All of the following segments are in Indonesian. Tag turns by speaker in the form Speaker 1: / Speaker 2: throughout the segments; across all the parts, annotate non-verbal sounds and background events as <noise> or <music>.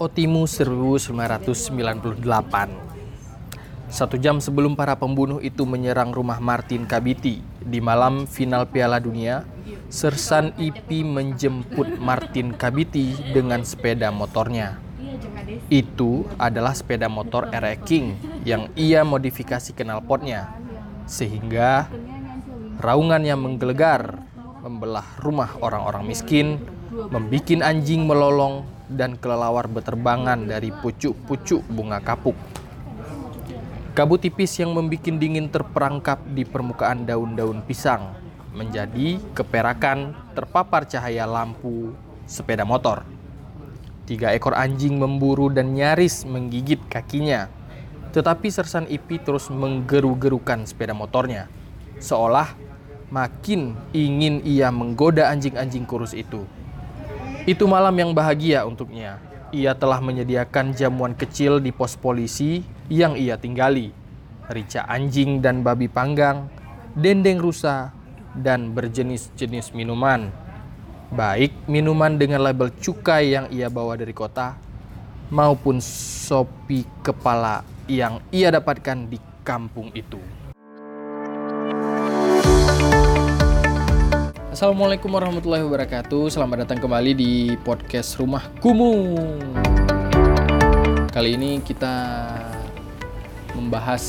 Speaker 1: Otimu 1998. Satu jam sebelum para pembunuh itu menyerang rumah Martin Kabiti di malam final Piala Dunia, Sersan IP menjemput Martin Kabiti dengan sepeda motornya. Itu adalah sepeda motor RE King yang ia modifikasi knalpotnya, sehingga raungannya menggelegar, membelah rumah orang-orang miskin, membikin anjing melolong, dan kelelawar beterbangan dari pucuk-pucuk bunga kapuk. Kabut tipis yang membuat dingin terperangkap di permukaan daun-daun pisang menjadi keperakan terpapar cahaya lampu sepeda motor. Tiga ekor anjing memburu dan nyaris menggigit kakinya. Tetapi Sersan Ipi terus menggeru-gerukan sepeda motornya. Seolah makin ingin ia menggoda anjing-anjing kurus itu. Itu malam yang bahagia untuknya ia telah menyediakan jamuan kecil di pos polisi yang ia tinggali. Rica anjing dan babi panggang, dendeng rusa, dan berjenis-jenis minuman. Baik minuman dengan label cukai yang ia bawa dari kota, maupun sopi kepala yang ia dapatkan di kampung itu. Assalamualaikum warahmatullahi wabarakatuh. Selamat datang kembali di podcast Rumah Kumu Kali ini kita membahas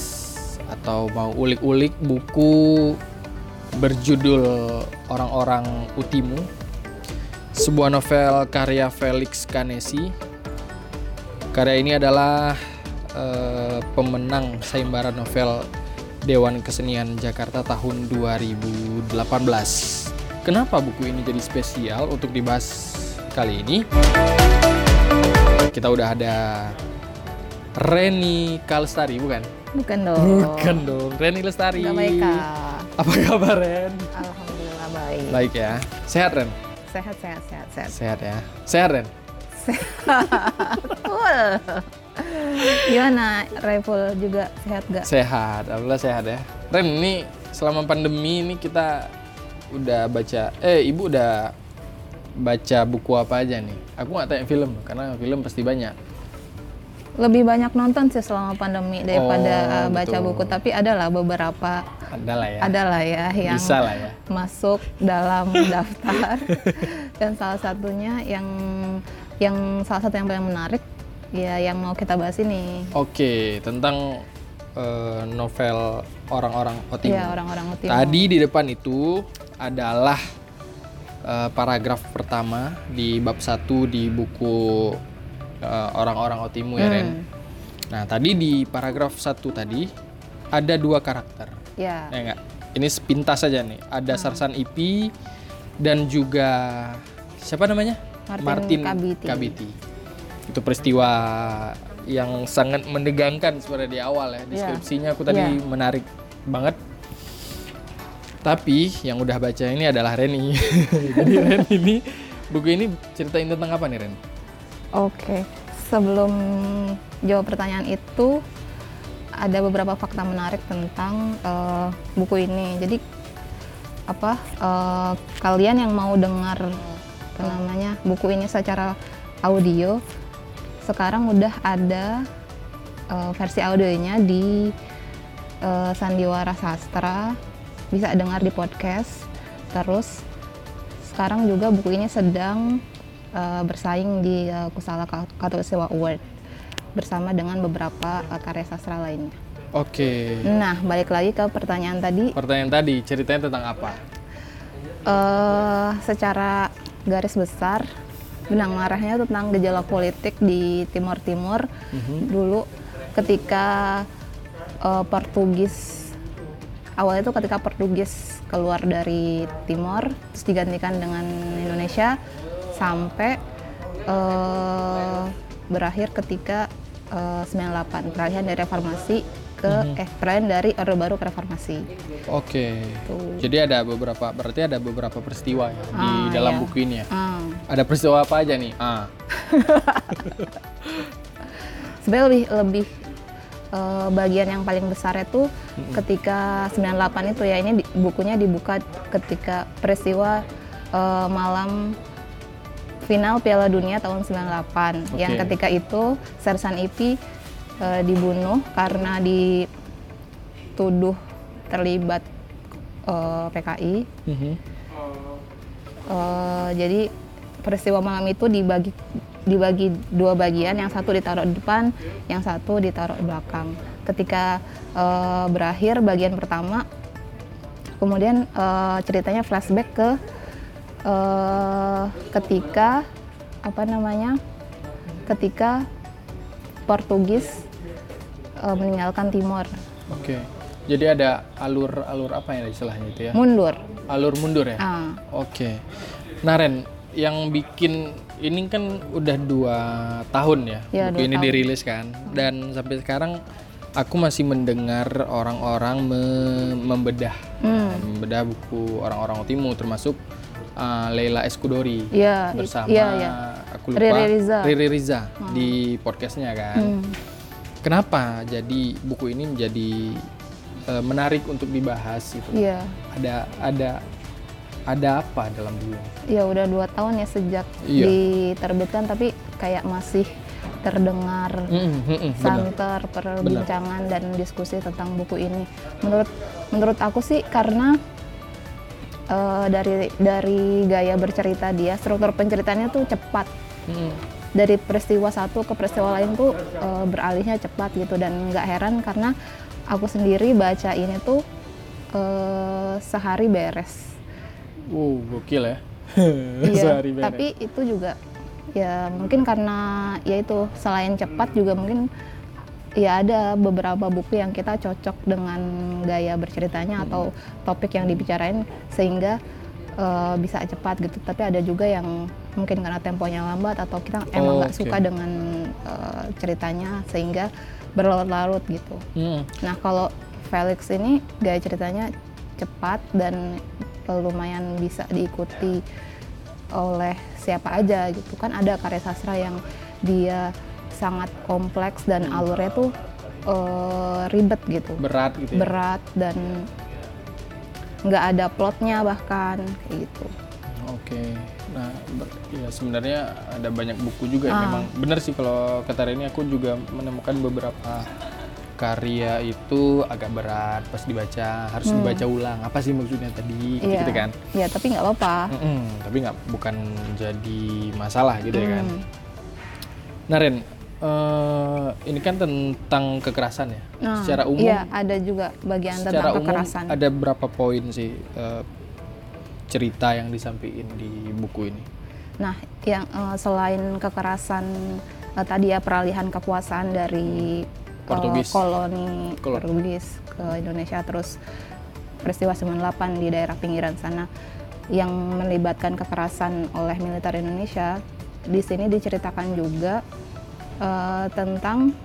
Speaker 1: atau mau ulik-ulik buku berjudul Orang-orang Utimu. Sebuah novel karya Felix Kanesi Karya ini adalah uh, pemenang sayembara novel Dewan Kesenian Jakarta tahun 2018 Kenapa buku ini jadi spesial untuk dibahas kali ini? Kita udah ada Reni Kalstari, bukan?
Speaker 2: Bukan dong.
Speaker 1: Bukan dong. Reni Lestari.
Speaker 2: Baik.
Speaker 1: Apa kabar, Ren?
Speaker 2: Alhamdulillah baik.
Speaker 1: Baik ya. Sehat, Ren?
Speaker 2: Sehat, sehat, sehat, sehat.
Speaker 1: Sehat ya. Sehat, Ren?
Speaker 2: Sehat. Cool. <laughs> Gimana, Raiful juga sehat gak?
Speaker 1: Sehat. Alhamdulillah sehat ya. Ren, ini selama pandemi ini kita udah baca eh ibu udah baca buku apa aja nih? Aku nggak tanya film karena film pasti banyak.
Speaker 2: Lebih banyak nonton sih selama pandemi daripada
Speaker 1: Oh,
Speaker 2: uh, baca
Speaker 1: betul.
Speaker 2: buku. Tapi adalah beberapa.
Speaker 1: Ada lah ya.
Speaker 2: Adalah ya yang
Speaker 1: bisa lah ya.
Speaker 2: masuk dalam <laughs> daftar. Dan salah satunya yang yang salah satu yang paling menarik ya yang mau kita bahas ini.
Speaker 1: Oke tentang eh, novel orang-orang Otimu
Speaker 2: ya orang-orang
Speaker 1: tadi di depan itu adalah eh, paragraf pertama di bab 1 di buku eh, orang-orang Otimu ya Ren
Speaker 2: Hmm,
Speaker 1: nah tadi di paragraf satu tadi ada dua karakter
Speaker 2: ya
Speaker 1: Ya enggak. Ini sepintas saja nih. Ada Sarsan Ipi dan juga siapa namanya?
Speaker 2: Martin Kabiti.
Speaker 1: Kabiti. Itu peristiwa yang sangat menegangkan sebenarnya di awal ya.
Speaker 2: Iya.
Speaker 1: Deskripsinya aku tadi
Speaker 2: Iya.
Speaker 1: menarik banget. Tapi yang udah baca ini adalah Reni. <laughs> Jadi Ren ini buku ini ceritain tentang apa nih Ren?
Speaker 2: Oke, sebelum jawab pertanyaan itu ada beberapa fakta menarik tentang eh, buku ini. Jadi apa eh, kalian yang mau dengar namanya buku ini secara audio sekarang udah ada eh, versi audionya di eh, Sandiwara Sastra bisa dengar di podcast. Terus sekarang juga buku ini sedang uh, bersaing di uh, Kusala Katolik Award bersama dengan beberapa uh, karya sastra lainnya.
Speaker 1: Oke.
Speaker 2: Nah, balik lagi ke pertanyaan tadi,
Speaker 1: Pertanyaan tadi ceritanya tentang apa?
Speaker 2: uh, secara garis besar benang merahnya tentang gejala politik di Timur Timur dulu ketika uh, Portugis awalnya itu ketika Portugis keluar dari Timor terus digantikan dengan Indonesia sampai eh, berakhir ketika eh, 98 peralihan dari reformasi ke eh peralihan dari Orde Baru ke reformasi.
Speaker 1: Oke.
Speaker 2: Tuh.
Speaker 1: Jadi ada beberapa berarti ada beberapa peristiwa ya di
Speaker 2: Ah,
Speaker 1: dalam
Speaker 2: iya.
Speaker 1: buku ini ya.
Speaker 2: Ah,
Speaker 1: Ada peristiwa apa aja nih? Ah. <laughs>
Speaker 2: sebenarnya lebih lebih eh, bagian yang paling besar itu ketika 98 itu ya ini di- bukunya dibuka ketika peristiwa eh, malam final Piala Dunia tahun 98 yang
Speaker 1: Oke.
Speaker 2: ketika itu Sersan Ipi eh, dibunuh karena dituduh terlibat eh, PKI.
Speaker 1: Mhm.
Speaker 2: Eh, jadi peristiwa malam itu dibagi dibagi dua bagian, yang satu ditaruh di depan, yang satu ditaruh di belakang. Ketika eh, berakhir bagian pertama, kemudian eh, ceritanya flashback ke eh, ketika apa namanya, ketika Portugis eh, meninggalkan Timor,
Speaker 1: Oke. Jadi ada alur-alur apa ya istilahnya itu ya?
Speaker 2: mundur.
Speaker 1: Alur mundur ya?
Speaker 2: Ah,
Speaker 1: Oke. Nah Ren, yang bikin ini kan udah dua tahun ya,
Speaker 2: Ya,
Speaker 1: buku ini
Speaker 2: tahun.
Speaker 1: dirilis kan, dan sampai sekarang aku masih mendengar orang-orang me- membedah,
Speaker 2: hmm,
Speaker 1: membedah buku orang-orang Timur, termasuk uh, Leila Eskudori
Speaker 2: ya,
Speaker 1: bersama
Speaker 2: iya, iya.
Speaker 1: aku lupa
Speaker 2: Riri Riza.
Speaker 1: Riri Riza di podcastnya kan.
Speaker 2: Hmm.
Speaker 1: Kenapa jadi buku ini menjadi uh, menarik untuk dibahas gitu?
Speaker 2: Iya.
Speaker 1: Ada ada ada apa dalam buku?
Speaker 2: Ya udah dua tahun ya sejak
Speaker 1: Iya.
Speaker 2: diterbitkan tapi kayak masih terdengar
Speaker 1: Mm, mm, mm,
Speaker 2: santer perbincangan dan diskusi tentang buku ini. Menurut menurut aku sih karena eh, dari dari gaya bercerita dia, struktur penceritanya tuh cepat.
Speaker 1: Mm,
Speaker 2: Dari peristiwa satu ke peristiwa lain tuh eh, beralihnya cepat gitu dan nggak heran karena aku sendiri baca ini tuh eh, sehari beres.
Speaker 1: Wow, gokil ya. <laughs>
Speaker 2: Iya,
Speaker 1: Sehari beres.
Speaker 2: tapi itu juga ya mungkin karena ya itu selain cepat juga mungkin ya ada beberapa buku yang kita cocok dengan gaya berceritanya atau topik yang dibicarain sehingga eh, bisa cepat gitu. Tapi ada juga yang mungkin karena temponya lambat atau kita emang nggak
Speaker 1: Oke.
Speaker 2: suka dengan eh, ceritanya sehingga berlarut-larut gitu.
Speaker 1: Mm,
Speaker 2: Nah kalau Felix ini gaya ceritanya cepat dan lumayan bisa diikuti oleh siapa aja gitu kan ada karya sastra yang dia sangat kompleks dan alurnya tuh eh, ribet gitu
Speaker 1: berat gitu ya.
Speaker 2: berat dan nggak ada plotnya bahkan kayak gitu
Speaker 1: Oke. Nah, ya sebenarnya ada banyak buku juga yang
Speaker 2: Ah.
Speaker 1: memang benar sih kalau kata Reni aku juga menemukan beberapa karya itu agak berat pas dibaca, harus dibaca ulang. Apa sih maksudnya tadi?
Speaker 2: Hmm. Iya.
Speaker 1: Gitu kan.
Speaker 2: ya tapi nggak apa-apa
Speaker 1: Mm-mm, tapi nggak bukan jadi masalah gitu ya kan.
Speaker 2: Hmm.
Speaker 1: Nah, Ren, eh, ini kan tentang kekerasan ya.
Speaker 2: Nah,
Speaker 1: secara umum
Speaker 2: iya ada juga bagian
Speaker 1: secara
Speaker 2: tentang
Speaker 1: umum
Speaker 2: kekerasan
Speaker 1: ada berapa poin sih eh, cerita yang disampaikan di buku ini?
Speaker 2: Nah, yang eh, selain kekerasan eh, tadi ya peralihan kekuasaan dari eh,
Speaker 1: Portugis.
Speaker 2: koloni
Speaker 1: Koloni.
Speaker 2: Portugis ke Indonesia terus peristiwa 98 di daerah pinggiran sana yang melibatkan kekerasan oleh militer Indonesia. Di sini diceritakan juga eh, tentang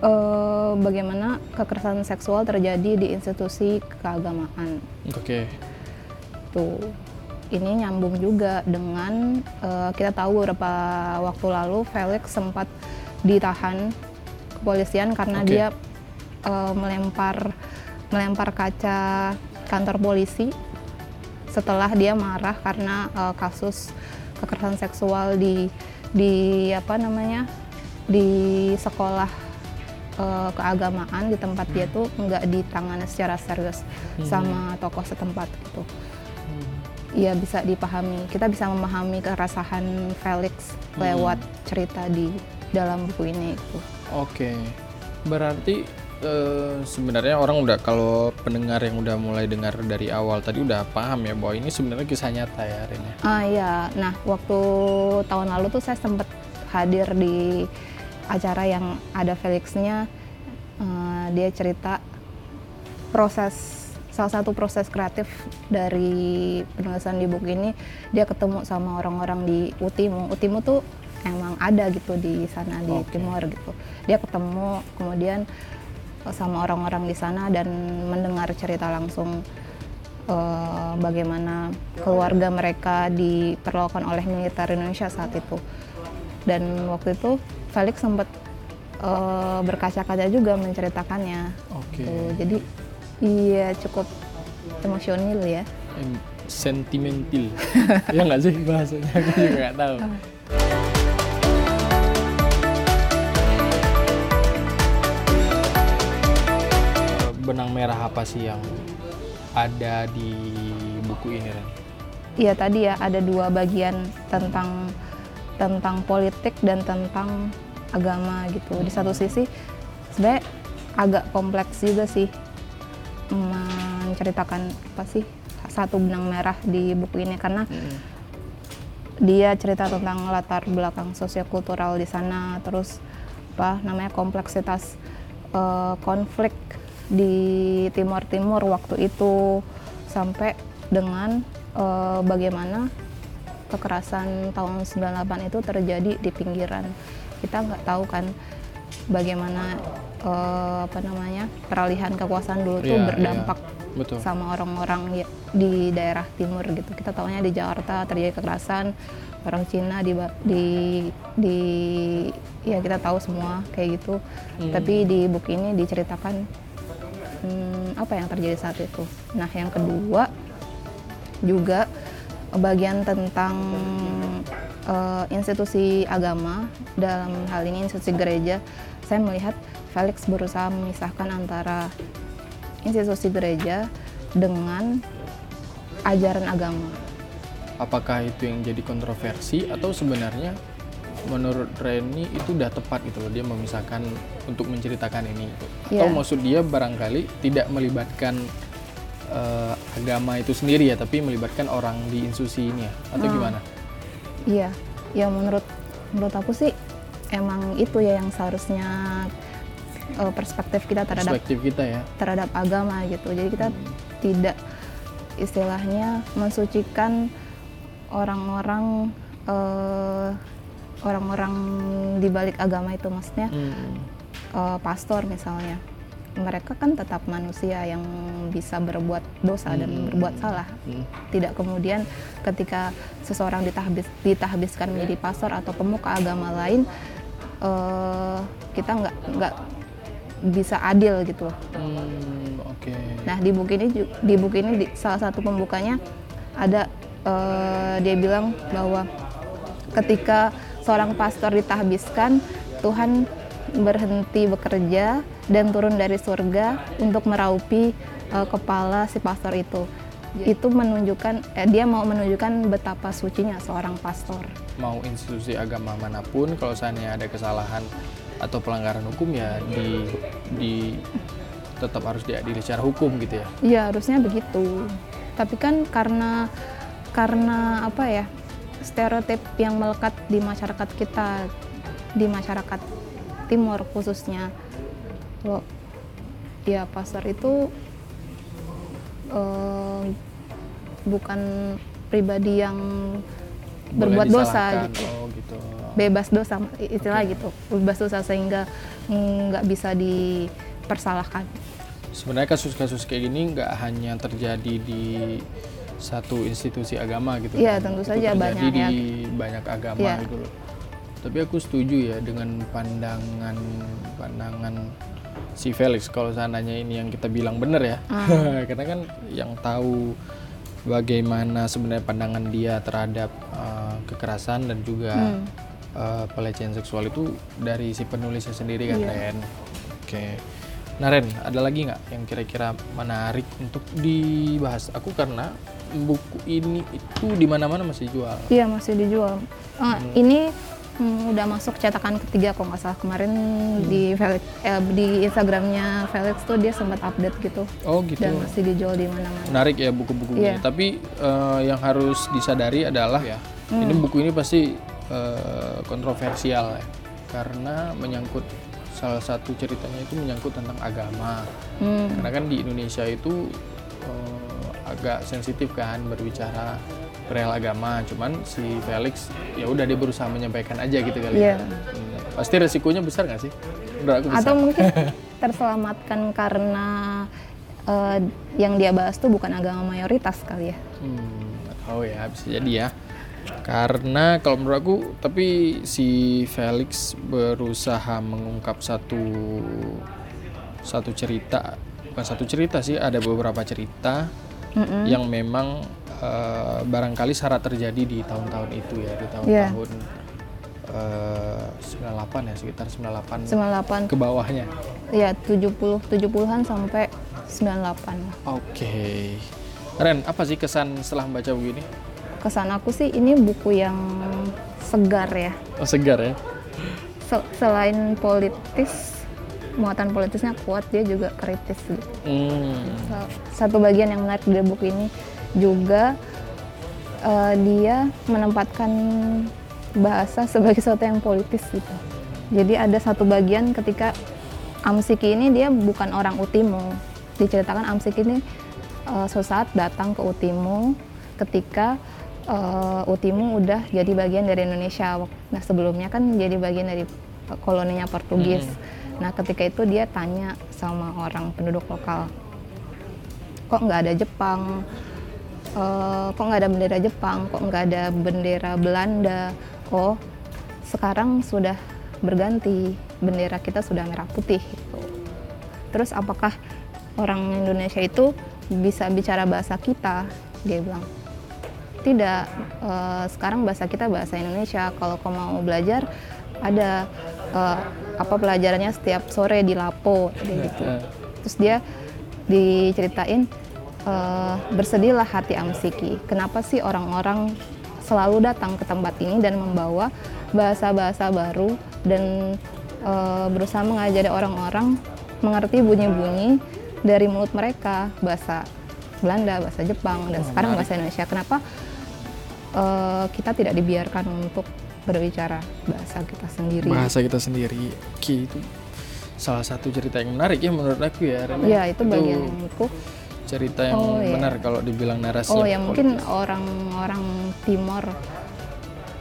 Speaker 2: eh, bagaimana kekerasan seksual terjadi di institusi keagamaan
Speaker 1: Oke.
Speaker 2: Tuh ini nyambung juga dengan eh, kita tahu beberapa waktu lalu Felix sempat ditahan kepolisian karena
Speaker 1: Oke.
Speaker 2: dia eh, melempar melempar kaca kantor polisi setelah dia marah karena eh, kasus kekerasan seksual di di apa namanya di sekolah eh, keagamaan di tempat dia tuh nggak ditangani secara serius sama tokoh setempat gitu ya bisa dipahami. Kita bisa memahami keresahan Felix lewat cerita di dalam buku ini. Gitu.
Speaker 1: Oke. Berarti eh, sebenarnya orang udah kalau pendengar yang udah mulai dengar dari awal tadi udah paham ya bahwa ini sebenarnya kisah nyata ya Ren ya.
Speaker 2: Ah ya, nah waktu tahun lalu tuh saya sempat hadir di acara yang ada Felixnya. Eh, dia cerita proses salah satu proses kreatif dari penulisan di buku ini dia ketemu sama orang-orang di Utimu. Utimu tuh emang ada gitu di sana di
Speaker 1: Oke.
Speaker 2: Timur gitu. Dia ketemu kemudian eh, sama orang-orang di sana dan mendengar cerita langsung eh, bagaimana keluarga mereka diperlakukan oleh militer Indonesia saat itu. Dan waktu itu Felix sempat eh, berkaca-kaca juga menceritakannya.
Speaker 1: Oke.
Speaker 2: Tuh, jadi Iya, cukup emosional ya.
Speaker 1: Sentimental. ya nggak sih bahasanya? Aku juga nggak tahu. Benang merah apa sih yang ada di buku ini, Ren?
Speaker 2: Iya tadi ya ada dua bagian tentang tentang politik dan tentang agama gitu. Di satu hmm. sisi sebenarnya agak kompleks juga sih menceritakan apa sih satu benang merah di buku ini karena
Speaker 1: Hmm.
Speaker 2: dia cerita tentang latar belakang sosiokultural di sana terus apa namanya kompleksitas eh, konflik di Timur Timur waktu itu sampai dengan eh, bagaimana kekerasan tahun 98 itu terjadi di pinggiran kita nggak tahu kan bagaimana eh, apa namanya peralihan kekuasaan dulu tuh
Speaker 1: Iya,
Speaker 2: berdampak
Speaker 1: iya. Betul.
Speaker 2: sama orang-orang ya- di daerah timur gitu. Kita tahunya di Jakarta terjadi kekerasan, orang Cina di di di ya kita tahu semua kayak gitu.
Speaker 1: Hmm.
Speaker 2: Tapi di buku ini diceritakan hmm, apa yang terjadi saat itu. Nah, yang kedua juga bagian tentang eh, institusi agama dalam hal ini institusi gereja. Saya melihat Felix berusaha memisahkan antara institusi gereja dengan ajaran agama.
Speaker 1: Apakah itu yang jadi kontroversi atau sebenarnya menurut Reni itu udah tepat gitu loh dia memisahkan untuk menceritakan ini gitu. Atau
Speaker 2: Iya.
Speaker 1: maksud dia barangkali tidak melibatkan eh, agama itu sendiri ya tapi melibatkan orang di institusi ini ya atau
Speaker 2: Hmm.
Speaker 1: gimana?
Speaker 2: Iya, ya menurut menurut aku sih emang itu ya yang seharusnya eh, perspektif kita terhadap
Speaker 1: Perspektif kita ya.
Speaker 2: terhadap agama gitu. Jadi kita tidak istilahnya mensucikan orang-orang eh, orang-orang di balik agama itu maksudnya
Speaker 1: Hmm.
Speaker 2: eh, pastor misalnya. Mereka kan tetap manusia yang bisa berbuat dosa dan
Speaker 1: Hmm.
Speaker 2: berbuat salah.
Speaker 1: Hmm.
Speaker 2: Tidak kemudian ketika seseorang ditahbis, ditahbiskan menjadi pastor atau pemuka agama lain, eh, kita nggak nggak bisa adil gitu loh.
Speaker 1: Hmm, Oke.
Speaker 2: Nah di buku ini di buku ini di- salah satu pembukanya ada eh, dia bilang bahwa ketika seorang pastor ditahbiskan Tuhan berhenti bekerja dan turun dari surga untuk meraupi eh, kepala si pastor itu. Itu menunjukkan eh, dia mau menunjukkan betapa sucinya seorang pastor.
Speaker 1: mau institusi agama mana pun kalau seandainya ada kesalahan atau pelanggaran hukum ya di di tetap harus diadili secara hukum gitu ya.
Speaker 2: Iya harusnya begitu. Tapi kan karena karena apa ya stereotip yang melekat di masyarakat kita di masyarakat timur khususnya lo ya pasar itu eh, bukan pribadi yang
Speaker 1: Boleh
Speaker 2: berbuat dosa gitu
Speaker 1: Oh gitu.
Speaker 2: bebas dosa istilah
Speaker 1: Oke.
Speaker 2: gitu bebas dosa sehingga nggak bisa dipersalahkan
Speaker 1: Sebenarnya kasus-kasus kayak gini nggak hanya terjadi di satu institusi agama gitu.
Speaker 2: Iya,
Speaker 1: kan.
Speaker 2: tentu
Speaker 1: Itu
Speaker 2: saja
Speaker 1: terjadi
Speaker 2: banyak
Speaker 1: di
Speaker 2: ya.
Speaker 1: banyak agama
Speaker 2: Iya.
Speaker 1: gitu loh. Tapi aku setuju ya dengan pandangan pandangan si Felix kalau seandainya ini yang kita bilang benar ya.
Speaker 2: Ah. <laughs>
Speaker 1: Karena kan yang tahu bagaimana sebenarnya pandangan dia terhadap uh, kekerasan dan juga
Speaker 2: Hmm.
Speaker 1: uh, pelecehan seksual itu dari si penulisnya sendiri kan
Speaker 2: Iya.
Speaker 1: Ren. Oke. Nah Ren, ada lagi nggak yang kira-kira menarik untuk dibahas? Aku karena buku ini itu di mana-mana masih jual.
Speaker 2: Iya masih dijual. Ah, Ini hmm, udah masuk cetakan ketiga kalau nggak salah kemarin di Felix, eh, di Instagramnya Felix tuh dia sempat update gitu
Speaker 1: Oh gitu.
Speaker 2: dan masih dijual di mana-mana.
Speaker 1: Menarik ya buku-buku ini.
Speaker 2: Iya.
Speaker 1: Tapi eh, yang harus disadari adalah ya, ini buku ini pasti eh, kontroversial ya, karena menyangkut salah satu ceritanya itu menyangkut tentang agama.
Speaker 2: Hmm,
Speaker 1: Karena kan di Indonesia itu eh, agak sensitif kan berbicara perihal agama. Cuman si Felix ya udah dia berusaha menyampaikan aja gitu kali.
Speaker 2: Iya.
Speaker 1: ya. Hmm, Pasti resikonya besar nggak sih? Menurut aku besar.
Speaker 2: Atau mungkin <laughs> terselamatkan karena eh, yang dia bahas tuh bukan agama mayoritas kali ya.
Speaker 1: Hmm, tahu ya bisa jadi ya. Karena kalau menurut aku, tapi si Felix berusaha mengungkap satu satu cerita, bukan satu cerita sih, ada beberapa cerita
Speaker 2: Mm-mm.
Speaker 1: yang memang eh, barangkali syarat terjadi di tahun-tahun itu ya, di
Speaker 2: Iya.
Speaker 1: tahun-tahun eh, 98 ya, sekitar 98
Speaker 2: 98
Speaker 1: ke bawahnya.
Speaker 2: ya 70 70-an sampai 98 lah.
Speaker 1: Oke. Ren, apa sih kesan setelah membaca buku ini?
Speaker 2: Kesan aku sih ini buku yang segar ya.
Speaker 1: Oh, segar ya.
Speaker 2: Se- selain politis, muatan politisnya kuat, dia juga kritis gitu.
Speaker 1: Hmm.
Speaker 2: Sa- Satu bagian yang menarik dari buku ini juga eh, dia menempatkan bahasa sebagai sesuatu yang politis gitu. Jadi ada satu bagian ketika Amsiki ini dia bukan orang Utimo. Diceritakan Amsiki ini eh, suatu saat datang ke Utimo ketika eh, Utimo udah jadi bagian dari Indonesia. Nah sebelumnya kan jadi bagian dari koloninya Portugis. Nah ketika itu dia tanya sama orang penduduk lokal, kok nggak ada Jepang? Eh, kok nggak ada bendera Jepang? Kok nggak ada bendera Belanda? Oh sekarang sudah berganti bendera kita sudah merah putih gitu. Terus apakah orang Indonesia itu bisa bicara bahasa kita? Dia bilang tidak. eh, sekarang bahasa kita bahasa Indonesia. Kalau kau mau belajar ada eh, apa pelajarannya setiap sore di Lapo kayak gitu. Terus dia diceritain eh, bersedihlah hati Amsiki. Kenapa sih orang-orang selalu datang ke tempat ini dan membawa bahasa-bahasa baru dan eh, berusaha mengajari orang-orang mengerti bunyi-bunyi dari mulut mereka bahasa Belanda, bahasa Jepang dan
Speaker 1: Oh,
Speaker 2: sekarang
Speaker 1: menarik.
Speaker 2: bahasa Indonesia. Kenapa eh, kita tidak dibiarkan untuk berbicara bahasa kita sendiri?
Speaker 1: Bahasa kita sendiri. Oke, itu salah satu cerita yang menarik ya menurut aku ya, Ren.
Speaker 2: Ya itu bagian yang menurutku
Speaker 1: cerita yang
Speaker 2: Oh, iya.
Speaker 1: benar kalau dibilang narasi.
Speaker 2: Oh ya mungkin orang-orang Timor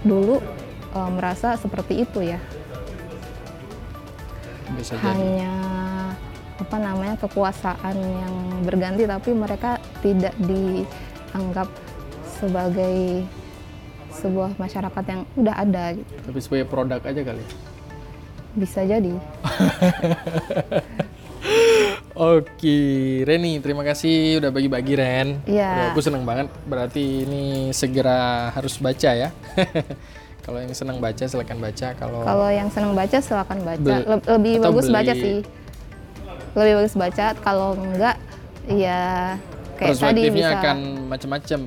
Speaker 2: dulu eh, merasa seperti itu ya.
Speaker 1: bisa jadi.
Speaker 2: Hanya apa namanya kekuasaan yang berganti tapi mereka tidak dianggap sebagai sebuah masyarakat yang udah ada gitu.
Speaker 1: Tapi sebagai produk aja kali.
Speaker 2: Bisa jadi. <laughs>
Speaker 1: Oke, Reni, terima kasih udah bagi-bagi Ren.
Speaker 2: Iya.
Speaker 1: Udah, Aku seneng banget. Berarti ini segera harus baca ya. <laughs> Kalau yang senang baca silakan baca. Kalau
Speaker 2: Kalau yang senang baca silakan baca. Le- lebih bagus
Speaker 1: beli.
Speaker 2: baca sih. Lebih bagus baca. Kalau enggak ya kayak tadi bisa
Speaker 1: akan macam-macam.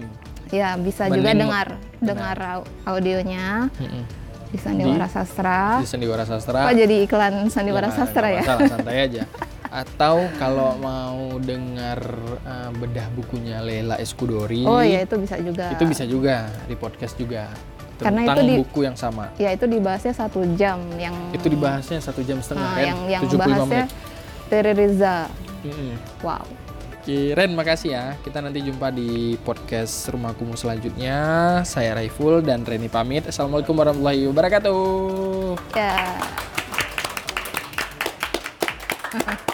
Speaker 2: ya bisa juga dengar dengar au- audionya
Speaker 1: Mm-mm.
Speaker 2: di Sandiwara Sastra.
Speaker 1: Di Sandiwara Sastra.
Speaker 2: Kok jadi iklan Sandiwara
Speaker 1: Ya,
Speaker 2: Sastra ya?
Speaker 1: Masalah, santai aja. <laughs> Atau kalau mau dengar uh, bedah bukunya Lela Escudori,
Speaker 2: Oh ya itu bisa juga.
Speaker 1: itu bisa juga di podcast juga
Speaker 2: Karena
Speaker 1: tentang
Speaker 2: itu di-
Speaker 1: buku yang sama.
Speaker 2: Ya itu dibahasnya satu jam yang
Speaker 1: Itu dibahasnya satu jam setengah
Speaker 2: Nah,
Speaker 1: Ren,
Speaker 2: yang yang
Speaker 1: 75
Speaker 2: bahasnya
Speaker 1: menit.
Speaker 2: Tere Riza.
Speaker 1: Mm-mm.
Speaker 2: Wow.
Speaker 1: Oke, Ren, makasih ya. Kita nanti jumpa di podcast Rumah Kumuh selanjutnya. Saya Raiful dan Reni pamit. Assalamualaikum warahmatullahi wabarakatuh.
Speaker 2: Ya. <laughs>